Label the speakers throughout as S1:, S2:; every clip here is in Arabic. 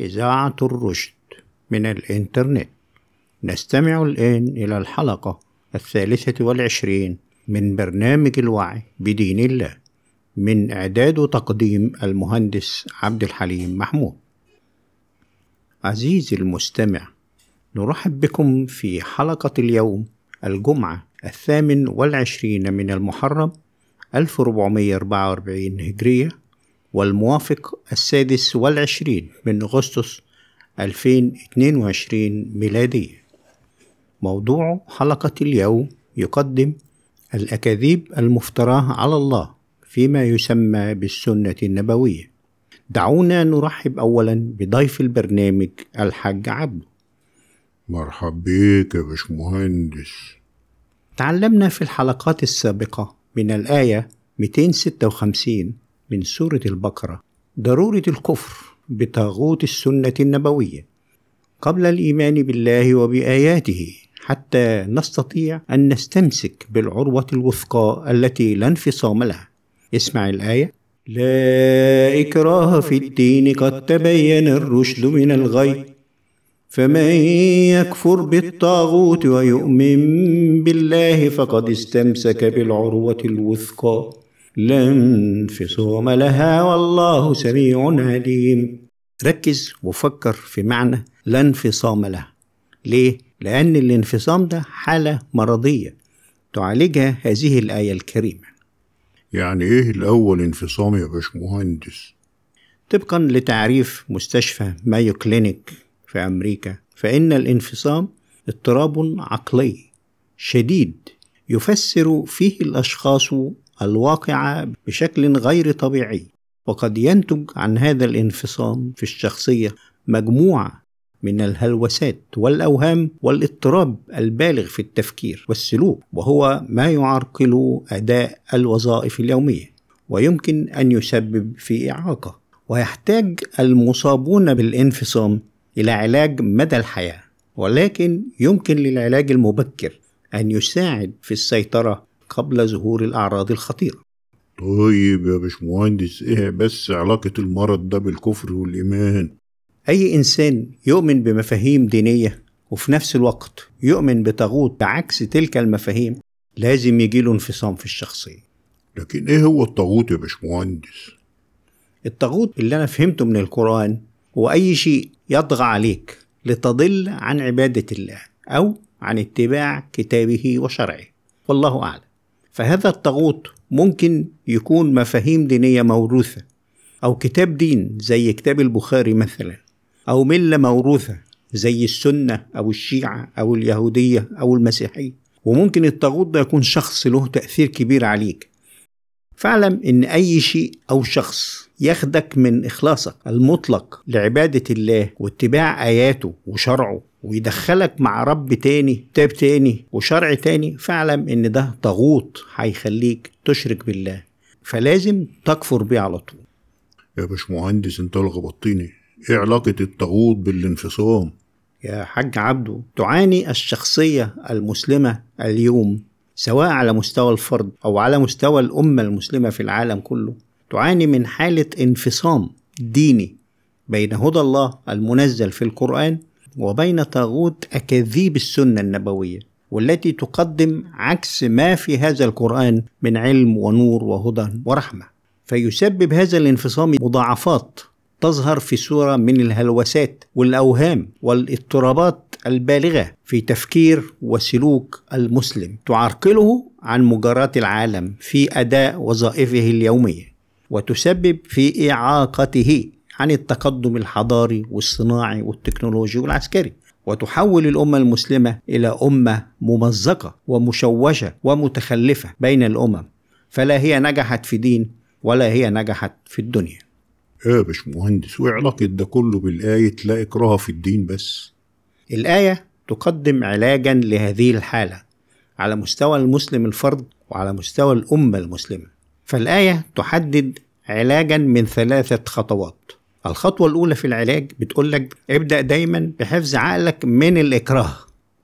S1: إذاعة الرشد من الإنترنت. نستمع الآن إلى الحلقة الثالثة والعشرين من برنامج الوعي بدين الله من إعداد وتقديم المهندس عبد الحليم محمود. عزيزي المستمع نرحب بكم في حلقة اليوم الجمعة الثامن والعشرين من المحرم 1444 هجرية والموافق السادس والعشرين من أغسطس 2022 ميلادية. موضوع حلقة اليوم يقدم الأكاذيب المفتراه على الله فيما يسمى بالسنة النبوية. دعونا نرحب أولا بضيف البرنامج الحاج عبده.
S2: مرحب بيك يا باشمهندس.
S1: تعلمنا في الحلقات السابقة من الآية 256 من سورة البقرة ضرورة الكفر بطاغوت السنة النبوية. قبل الإيمان بالله وبآياته حتى نستطيع أن نستمسك بالعروة الوثقى التي لا انفصام لها. اسمع الآية. لا إكراه في الدين قد تبين الرشد من الغي. فمن يكفر بالطاغوت ويؤمن بالله فقد استمسك بالعروة الوثقى. لا انفصام لها والله سميع عليم. ركز وفكر في معنى لا انفصام لها ليه؟ لأن الانفصام ده حالة مرضية تعالجها هذه الآية الكريمة.
S2: يعني إيه الأول انفصام يا باشمهندس؟
S1: طبقا لتعريف مستشفى مايو كلينيك في أمريكا فإن الانفصام اضطراب عقلي شديد يفسر فيه الأشخاص الواقعة بشكل غير طبيعي. وقد ينتج عن هذا الانفصام في الشخصية مجموعة من الهلوسات والأوهام والاضطراب البالغ في التفكير والسلوك وهو ما يعرقل أداء الوظائف اليومية ويمكن أن يسبب في إعاقة. ويحتاج المصابون بالانفصام إلى علاج مدى الحياة ولكن يمكن للعلاج المبكر أن يساعد في السيطرة قبل ظهور الأعراض الخطيرة.
S2: طيب يا باشمهندس إيه بس علاقة المرض ده بالكفر والإيمان؟
S1: أي إنسان يؤمن بمفاهيم دينية وفي نفس الوقت يؤمن بطاغوت بعكس تلك المفاهيم لازم يجيله انفصام في الشخصية.
S2: لكن إيه هو الطاغوت يا باشمهندس؟
S1: الطاغوت اللي أنا فهمته من القرآن هو أي شيء يطغى عليك لتضل عن عبادة الله أو عن اتباع كتابه وشرعه. والله أعلم. فهذا الطاغوت ممكن يكون مفاهيم دينية موروثة أو كتاب دين زي كتاب البخاري مثلا أو ملة موروثة زي السنة أو الشيعة أو اليهودية أو المسيحية. وممكن الطاغوت ده يكون شخص له تأثير كبير عليك. فاعلم إن أي شيء أو شخص ياخدك من إخلاصك المطلق لعبادة الله واتباع آياته وشرعه ويدخلك مع رب تاني كتاب تاني وشرع تاني فاعلم إن ده طاغوت هيخليك تشرك بالله. فلازم تكفر بيه على طول.
S2: يا باشمهندس انت لخبطتني إيه علاقة الطاغوت بالانفصام؟
S1: يا حاج عبده تعاني الشخصية المسلمة اليوم سواء على مستوى الفرد أو على مستوى الأمة المسلمة في العالم كله. تعاني من حالة انفصام ديني بين هدى الله المنزل في القرآن وبين طاغوت أكاذيب السنة النبوية والتي تقدم عكس ما في هذا القرآن من علم ونور وهدى ورحمة. فيسبب هذا الانفصام مضاعفات تظهر في صورة من الهلوسات والأوهام والاضطرابات البالغة في تفكير وسلوك المسلم تعرقله عن مجرات العالم في أداء وظائفه اليومية وتسبب في إعاقته عن التقدم الحضاري والصناعي والتكنولوجي والعسكري. وتحول الأمة المسلمة إلى أمة ممزقة ومشوشة ومتخلفة بين الأمم فلا هي نجحت في دين ولا هي نجحت في الدنيا.
S2: إيه يا باشمهندس وايه علاقة ده كله بالآية لا إكراه في الدين بس.
S1: الآية تقدم علاجا لهذه الحالة على مستوى المسلم الفرد وعلى مستوى الأمة المسلمة. فالآية تحدد علاجا من ثلاثة خطوات. الخطوة الأولى في العلاج بتقول لك ابدأ دايما بحفظ عقلك من الإكراه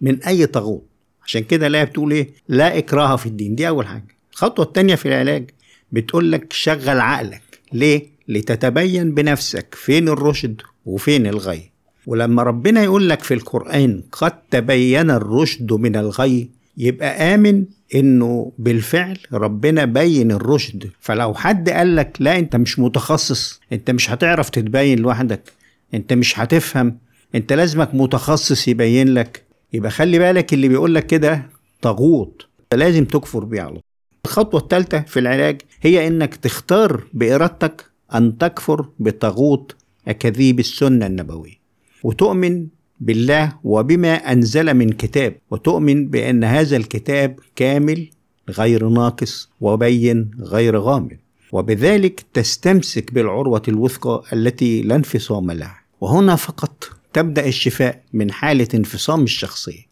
S1: من أي طاغوت. عشان كده الآية بتقول إيه؟ لا إكراه في الدين. دي أول حاجة. الخطوة التانية في العلاج بتقول لك شغل عقلك. ليه؟ لتتبين بنفسك فين الرشد وفين الغي. ولما ربنا يقول لك في القرآن قد تبين الرشد من الغي يبقى آمن إنه بالفعل ربنا بين الرشد. فلو حد قال لك لا أنت مش متخصص أنت مش هتعرف تتبين لوحدك أنت مش هتفهم أنت لازمك متخصص يبين لك. يبقى خلي بالك اللي بيقول لك كده طاغوت. لازم تكفر بيه على طول. الخطوة الثالثة في العلاج هي إنك تختار بإرادتك أن تكفر بطاغوت أكاذيب السنة النبوية. وتؤمن بالله وبما أنزل من كتاب وتؤمن بأن هذا الكتاب كامل غير ناقص وبين غير غامض. وبذلك تستمسك بالعروة الوثقى التي لا انفصام لها. وهنا فقط تبدأ الشفاء من حالة انفصام الشخصية.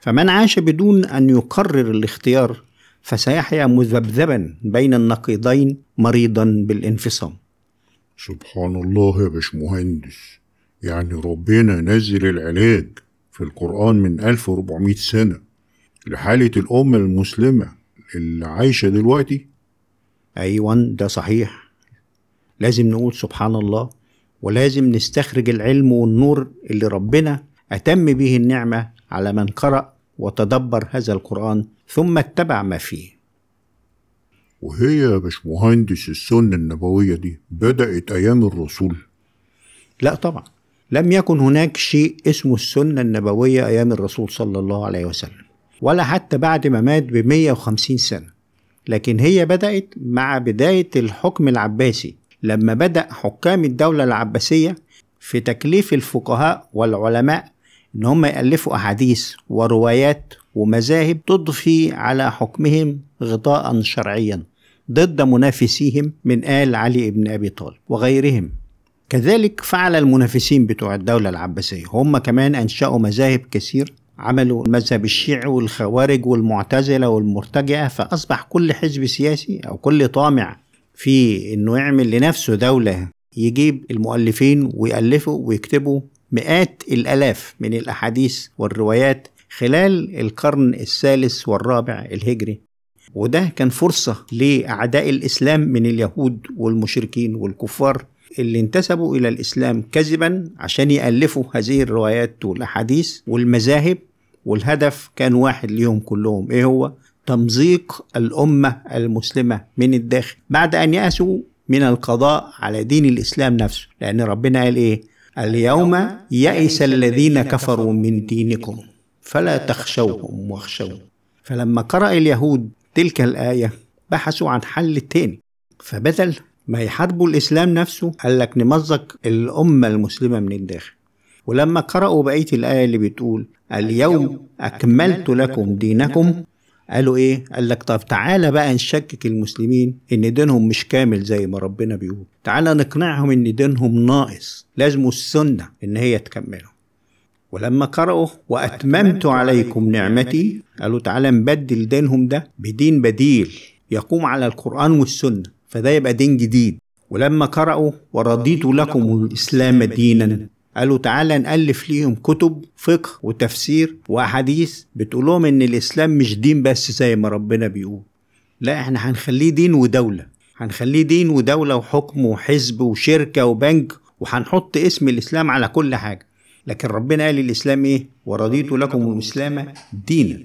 S1: فمن عاش بدون أن يقرر الاختيار فسيحيا مذبذبا بين النقيضين مريضا بالانفصام.
S2: سبحان الله يا باشمهندس. يعني ربنا نزل العلاج في القرآن من 1400 سنة لحالة الأمة المسلمة اللي عايشة دلوقتي؟
S1: أيوة ده صحيح. لازم نقول سبحان الله ولازم نستخرج العلم والنور اللي ربنا أتم به النعمة على من قرأ وتدبر هذا القرآن ثم اتبع ما فيه.
S2: وهي يا باشمهندس السنة النبوية دي بدأت أيام الرسول؟
S1: لا طبعا. لم يكن هناك شيء اسمه السنة النبوية أيام الرسول صلى الله عليه وسلم ولا حتى بعد ما مات ب 150 سنة. لكن هي بدأت مع بداية الحكم العباسي لما بدأ حكام الدولة العباسية في تكليف الفقهاء والعلماء إن هم يألفوا أحاديث وروايات ومذاهب تضفي على حكمهم غطاء شرعيا ضد منافسيهم من آل علي بن أبي طالب وغيرهم. كذلك فعل المنافسين بتوع الدولة العباسية. هم كمان أنشأوا مذاهب كثير عملوا المذهب الشيعي والخوارج والمعتزلة والمرتجعة فأصبح كل حزب سياسي أو كل طامع في إنه يعمل لنفسه دولة يجيب المؤلفين ويألفوا ويكتبوا مئات الآلاف من الأحاديث والروايات خلال القرن الثالث والرابع الهجري. وده كان فرصة لأعداء الإسلام من اليهود والمشركين والكفار اللي انتسبوا إلى الإسلام كذبا عشان يألفوا هذه الروايات والأحاديث والمذاهب والهدف كان واحد ليهم كلهم. إيه هو؟ تمزيق الأمة المسلمة من الداخل بعد أن يأسوا من القضاء على دين الإسلام نفسه. لأن ربنا قال إيه؟ اليوم يئس الذين كفروا من دينكم. فلا تخشوهم واخشوا فلما قرأ اليهود تلك الآية بحثوا عن حل تاني. فبدل ما يحاربوا الإسلام نفسه قال لك نمزق الأمة المسلمة من الداخل. ولما قرأوا بقية الآية اللي بتقول اليوم أكملت لكم دينكم قالوا إيه؟ قال لك طب تعالى بقى نشكك المسلمين إن دينهم مش كامل زي ما ربنا بيقول. تعالى نقنعهم إن دينهم ناقص لازم السنة إن هي تكمله. ولما قرأوا وأتممت عليكم نعمتي قالوا تعالى نبدل دينهم ده بدين بديل يقوم على القرآن والسنة. فده يبقى دين جديد. ولما قرأوا ورضيت لكم الإسلام دينا قالوا تعالى نألف ليهم كتب فقه وتفسير وأحاديث بتقول لهم إن الإسلام مش دين بس زي ما ربنا بيقول. لا إحنا هنخليه دين ودولة. هنخليه دين ودولة وحكم وحزب وشركة وبنك وهنحط اسم الإسلام على كل حاجة. لكن ربنا قال الإسلام إيه؟ ورضيت لكم الإسلام دينا.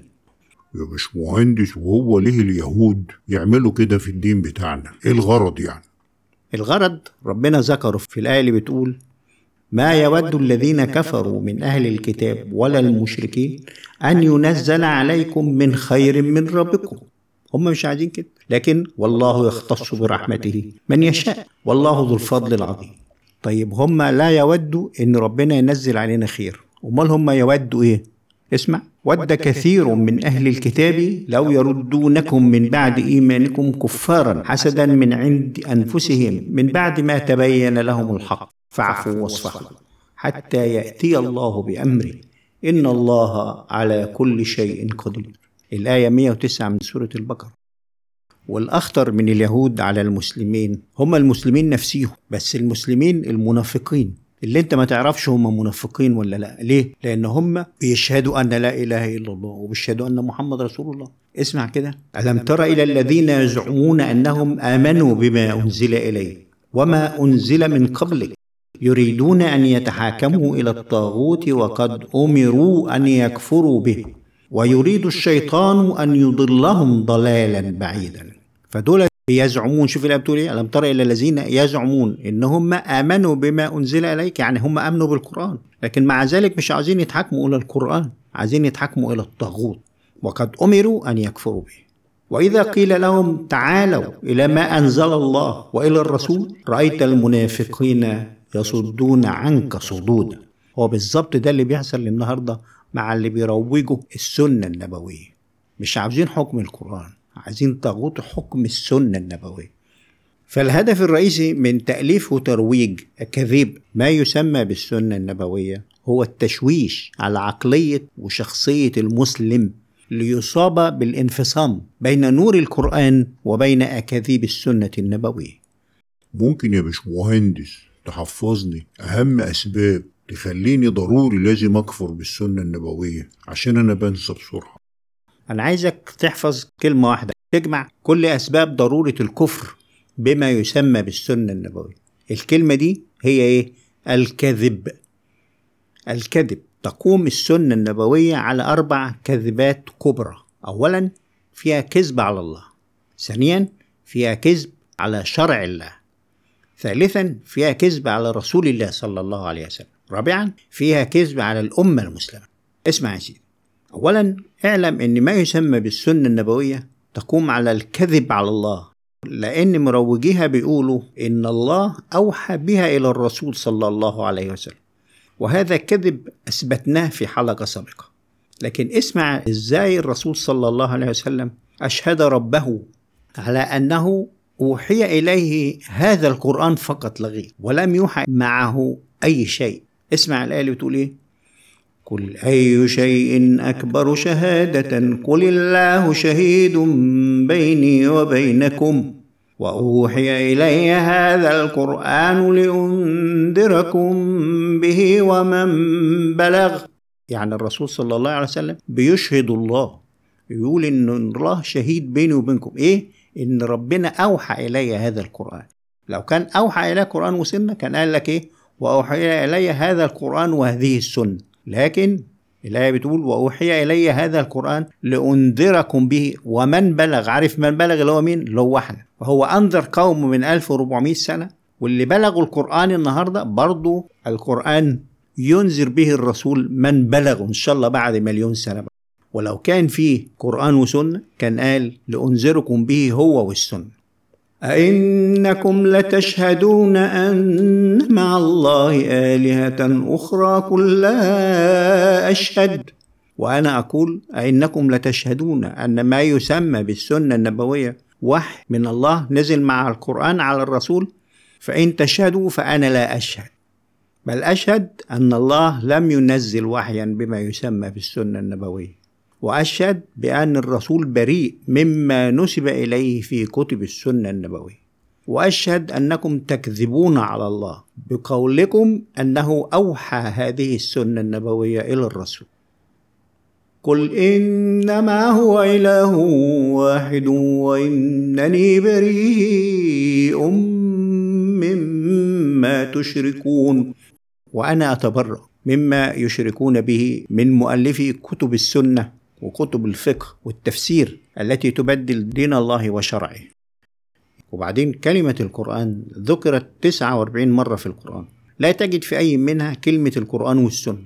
S2: يا باشمهندس وهو ليه اليهود يعملوا كده في الدين بتاعنا؟ إيه الغرض يعني؟
S1: الغرض ربنا ذكره في الآية اللي بتقول ما يود الذين كفروا من أهل الكتاب ولا المشركين أن ينزل عليكم من خير من ربكم. هم مش عايزين كده لكن والله يختص برحمته من يشاء. والله ذو الفضل العظيم. طيب هم لا يودوا إن ربنا ينزل علينا خير. أمال هم يودوا إيه؟ اسمع. ود كثير من أهل الكتاب لو يردونكم من بعد ايمانكم كفارا حسدا من عند انفسهم من بعد ما تبين لهم الحق. فاعفوا واصفحوا حتى ياتي الله بامره. ان الله على كل شيء قدير. الآية 109 من سورة البقرة. والأخطر من اليهود على المسلمين هم المسلمين نفسيهم بس المسلمين المنافقين. اللي انت ما تعرفش هم منافقين ولا لا. ليه؟ لأن هم بيشهدوا أن لا إله إلا الله وبيشهدوا أن محمد رسول الله. اسمع كده. ألم تر إلى الذين يزعمون أنهم آمنوا بما أنزل إليك وما أنزل من قبلك يريدون أن يتحاكموا إلى الطاغوت وقد أمروا أن يكفروا به ويريد الشيطان أن يضلهم ضلالا بعيدا. فدول يزعمون. شوف الآية بتقول إيه؟ ألم تر إلى الذين يزعمون إن هم آمنوا بما أنزل إليك؟ يعني هم آمنوا بالقرآن لكن مع ذلك مش عايزين يتحكموا إلى القرآن عايزين يتحكموا إلى الطاغوت. وقد أمروا أن يكفروا به. وإذا قيل لهم تعالوا إلى ما أنزل الله وإلى الرسول رأيت المنافقين يصدون عنك صدودا. هو بالظبط ده اللي بيحصل النهارده مع اللي بيروجوا السنة النبوية. مش عاوزين حكم القرآن. عايزين طاغوت حكم السنة النبوية. فالهدف الرئيسي من تأليف وترويج كذب ما يسمى بالسنة النبوية هو التشويش على عقلية وشخصية المسلم ليصاب بالانفصام بين نور القرآن وبين أكاذيب السنة النبوية.
S2: ممكن يا باشمهندس تحفظني؟ أهم أسباب تخليني ضروري لازم أكفر بالسنة النبوية عشان أنا بنسى بسرعة.
S1: أنا عايزك تحفظ كلمة واحدة. تجمع كل أسباب ضرورة الكفر بما يسمى بالسنة النبوية. الكلمة دي هي إيه؟ الكذب. الكذب. تقوم السنة النبوية على أربع كذبات كبرى. أولا فيها كذب على الله. ثانيا فيها كذب على شرع الله. ثالثا فيها كذب على رسول الله صلى الله عليه وسلم. رابعا فيها كذب على الأمة المسلمة. اسمع يا سيدي. أولا اعلم أن ما يسمى بالسنة النبوية تقوم على الكذب على الله لأن مروجيها بيقولوا إن الله أوحى بها إلى الرسول صلى الله عليه وسلم. وهذا كذب أثبتناه في حلقة سابقة. لكن اسمع إزاي الرسول صلى الله عليه وسلم أشهد ربه على أنه أوحي إليه هذا القرآن فقط لا غير ولم يوحى معه أي شيء. اسمع الآية اللي بتقول إيه؟ قل أي شيء أكبر شهادة قل الله شهيد بيني وبينكم وأوحي إلي هذا القرآن لأنذركم به ومن بلغ يعني الرسول صلى الله عليه وسلم بيشهد الله يقول إن الله شهيد بيني وبينكم إيه؟ إن ربنا أوحى إلي هذا القرآن لو كان أوحى إلي القرآن وسنة كان قال لك إيه؟ وأوحي إلي هذا القرآن وهذه السنة لكن الآية بتقول وأوحي إلي هذا القرآن لأنذركم به ومن بلغ عارف من بلغ اللي هو مين؟ اللي هو إحنا وهو أنذر قوم من 1400 سنة واللي بلغوا القرآن النهاردة برضو القرآن ينذر به الرسول من بلغ إن شاء الله بعد مليون سنة. ولو كان فيه قرآن وسنة كان قال لأنذركم به هو والسنة. أئنكم لتشهدون أن مع الله آلهة أخرى قل لا أشهد. وأنا أقول أئنكم لتشهدون أن ما يسمى بالسنة النبوية وحي من الله نزل مع القرآن على الرسول فإن تشهدوا فأنا لا أشهد. بل أشهد أن الله لم ينزل وحيا بما يسمى بالسنة النبوية. وأشهد بأن الرسول بريء مما نسب إليه في كتب السنة النبوية. وأشهد أنكم تكذبون على الله بقولكم أنه أوحى هذه السنة النبوية إلى الرسول. قل إنما هو إله واحد وإنني بريء مما تشركون. وأنا أتبرأ مما يشركون به من مؤلفي كتب السنة وكتب الفقه والتفسير التي تبدل دين الله وشرعه. وبعدين كلمة القرآن ذكرت 49 مرة في القرآن. لا تجد في أي منها كلمة القرآن والسنة.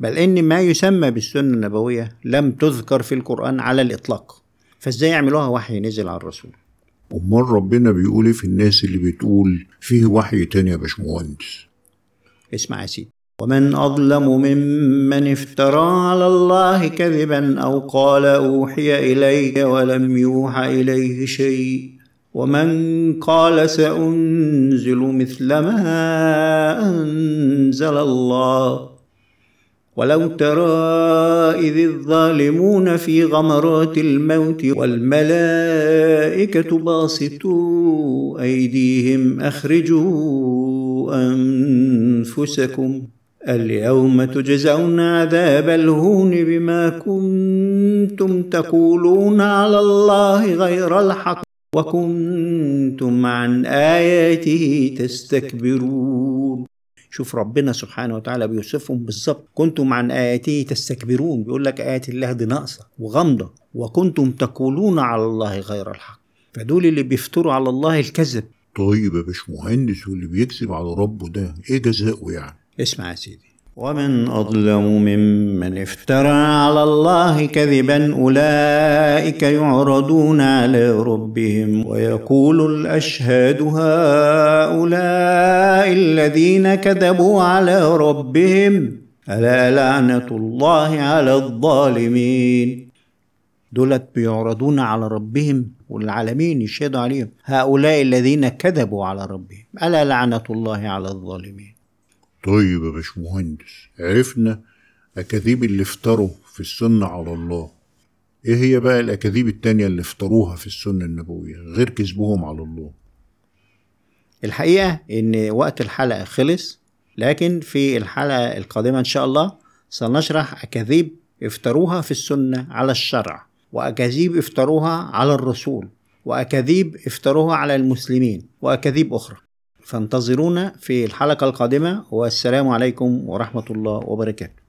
S1: بل إن ما يسمى بالسنة النبوية لم تذكر في القرآن على الإطلاق. فإزاي يعملوها وحي نزل على الرسول؟
S2: أمال ربنا بيقول إيه في الناس اللي بتقول فيه وحي تاني يا باشمهندس؟
S1: اسمع يا سيدي. ومن أظلم ممن افترى على الله كذبا أو قال أوحي إلي ولم يوحى إليه شيء ومن قال سأنزل مثل ما أنزل الله ولو ترى إذ الظالمون في غمرات الموت والملائكة باسطوا أيديهم أخرجوا أنفسكم اليوم تجزون عذاب الهون بما كنتم تقولون على الله غير الحق وكنتم عن آياته تستكبرون. شوف ربنا سبحانه وتعالى بيوصفهم بالظبط. كنتم عن آياته تستكبرون. بيقول لك آيات الله دي ناقصة وغامضة. وكنتم تقولون على الله غير الحق. فدول اللي بيفتروا على الله الكذب.
S2: طيب يا باشمهندس واللي بيكذب على ربه ده إيه جزاؤه يعني؟
S1: اسمع يا سيدي. ومن أظلم ممن افترى على الله كذبا أولئك يعرضون على ربهم ويقول الأشهاد هؤلاء الذين كذبوا على ربهم ألا لعنة الله على الظالمين؟ دولت بيعرضون على ربهم والعالمين يشهدوا عليهم. هؤلاء الذين كذبوا على ربهم ألا لعنة الله على الظالمين؟
S2: طيب يا باشمهندس عرفنا أكاذيب اللي افتروا في السنة على الله. إيه هي بقى الأكاذيب التانية اللي افتروها في السنة النبوية غير كذبهم على الله؟
S1: الحقيقة إن وقت الحلقة خلص لكن في الحلقة القادمة إن شاء الله سنشرح أكاذيب افتروها في السنة على الشرع وأكاذيب افتروها على الرسول وأكاذيب افتروها على المسلمين وأكاذيب أخرى. فانتظرونا في الحلقة القادمة والسلام عليكم ورحمة الله وبركاته.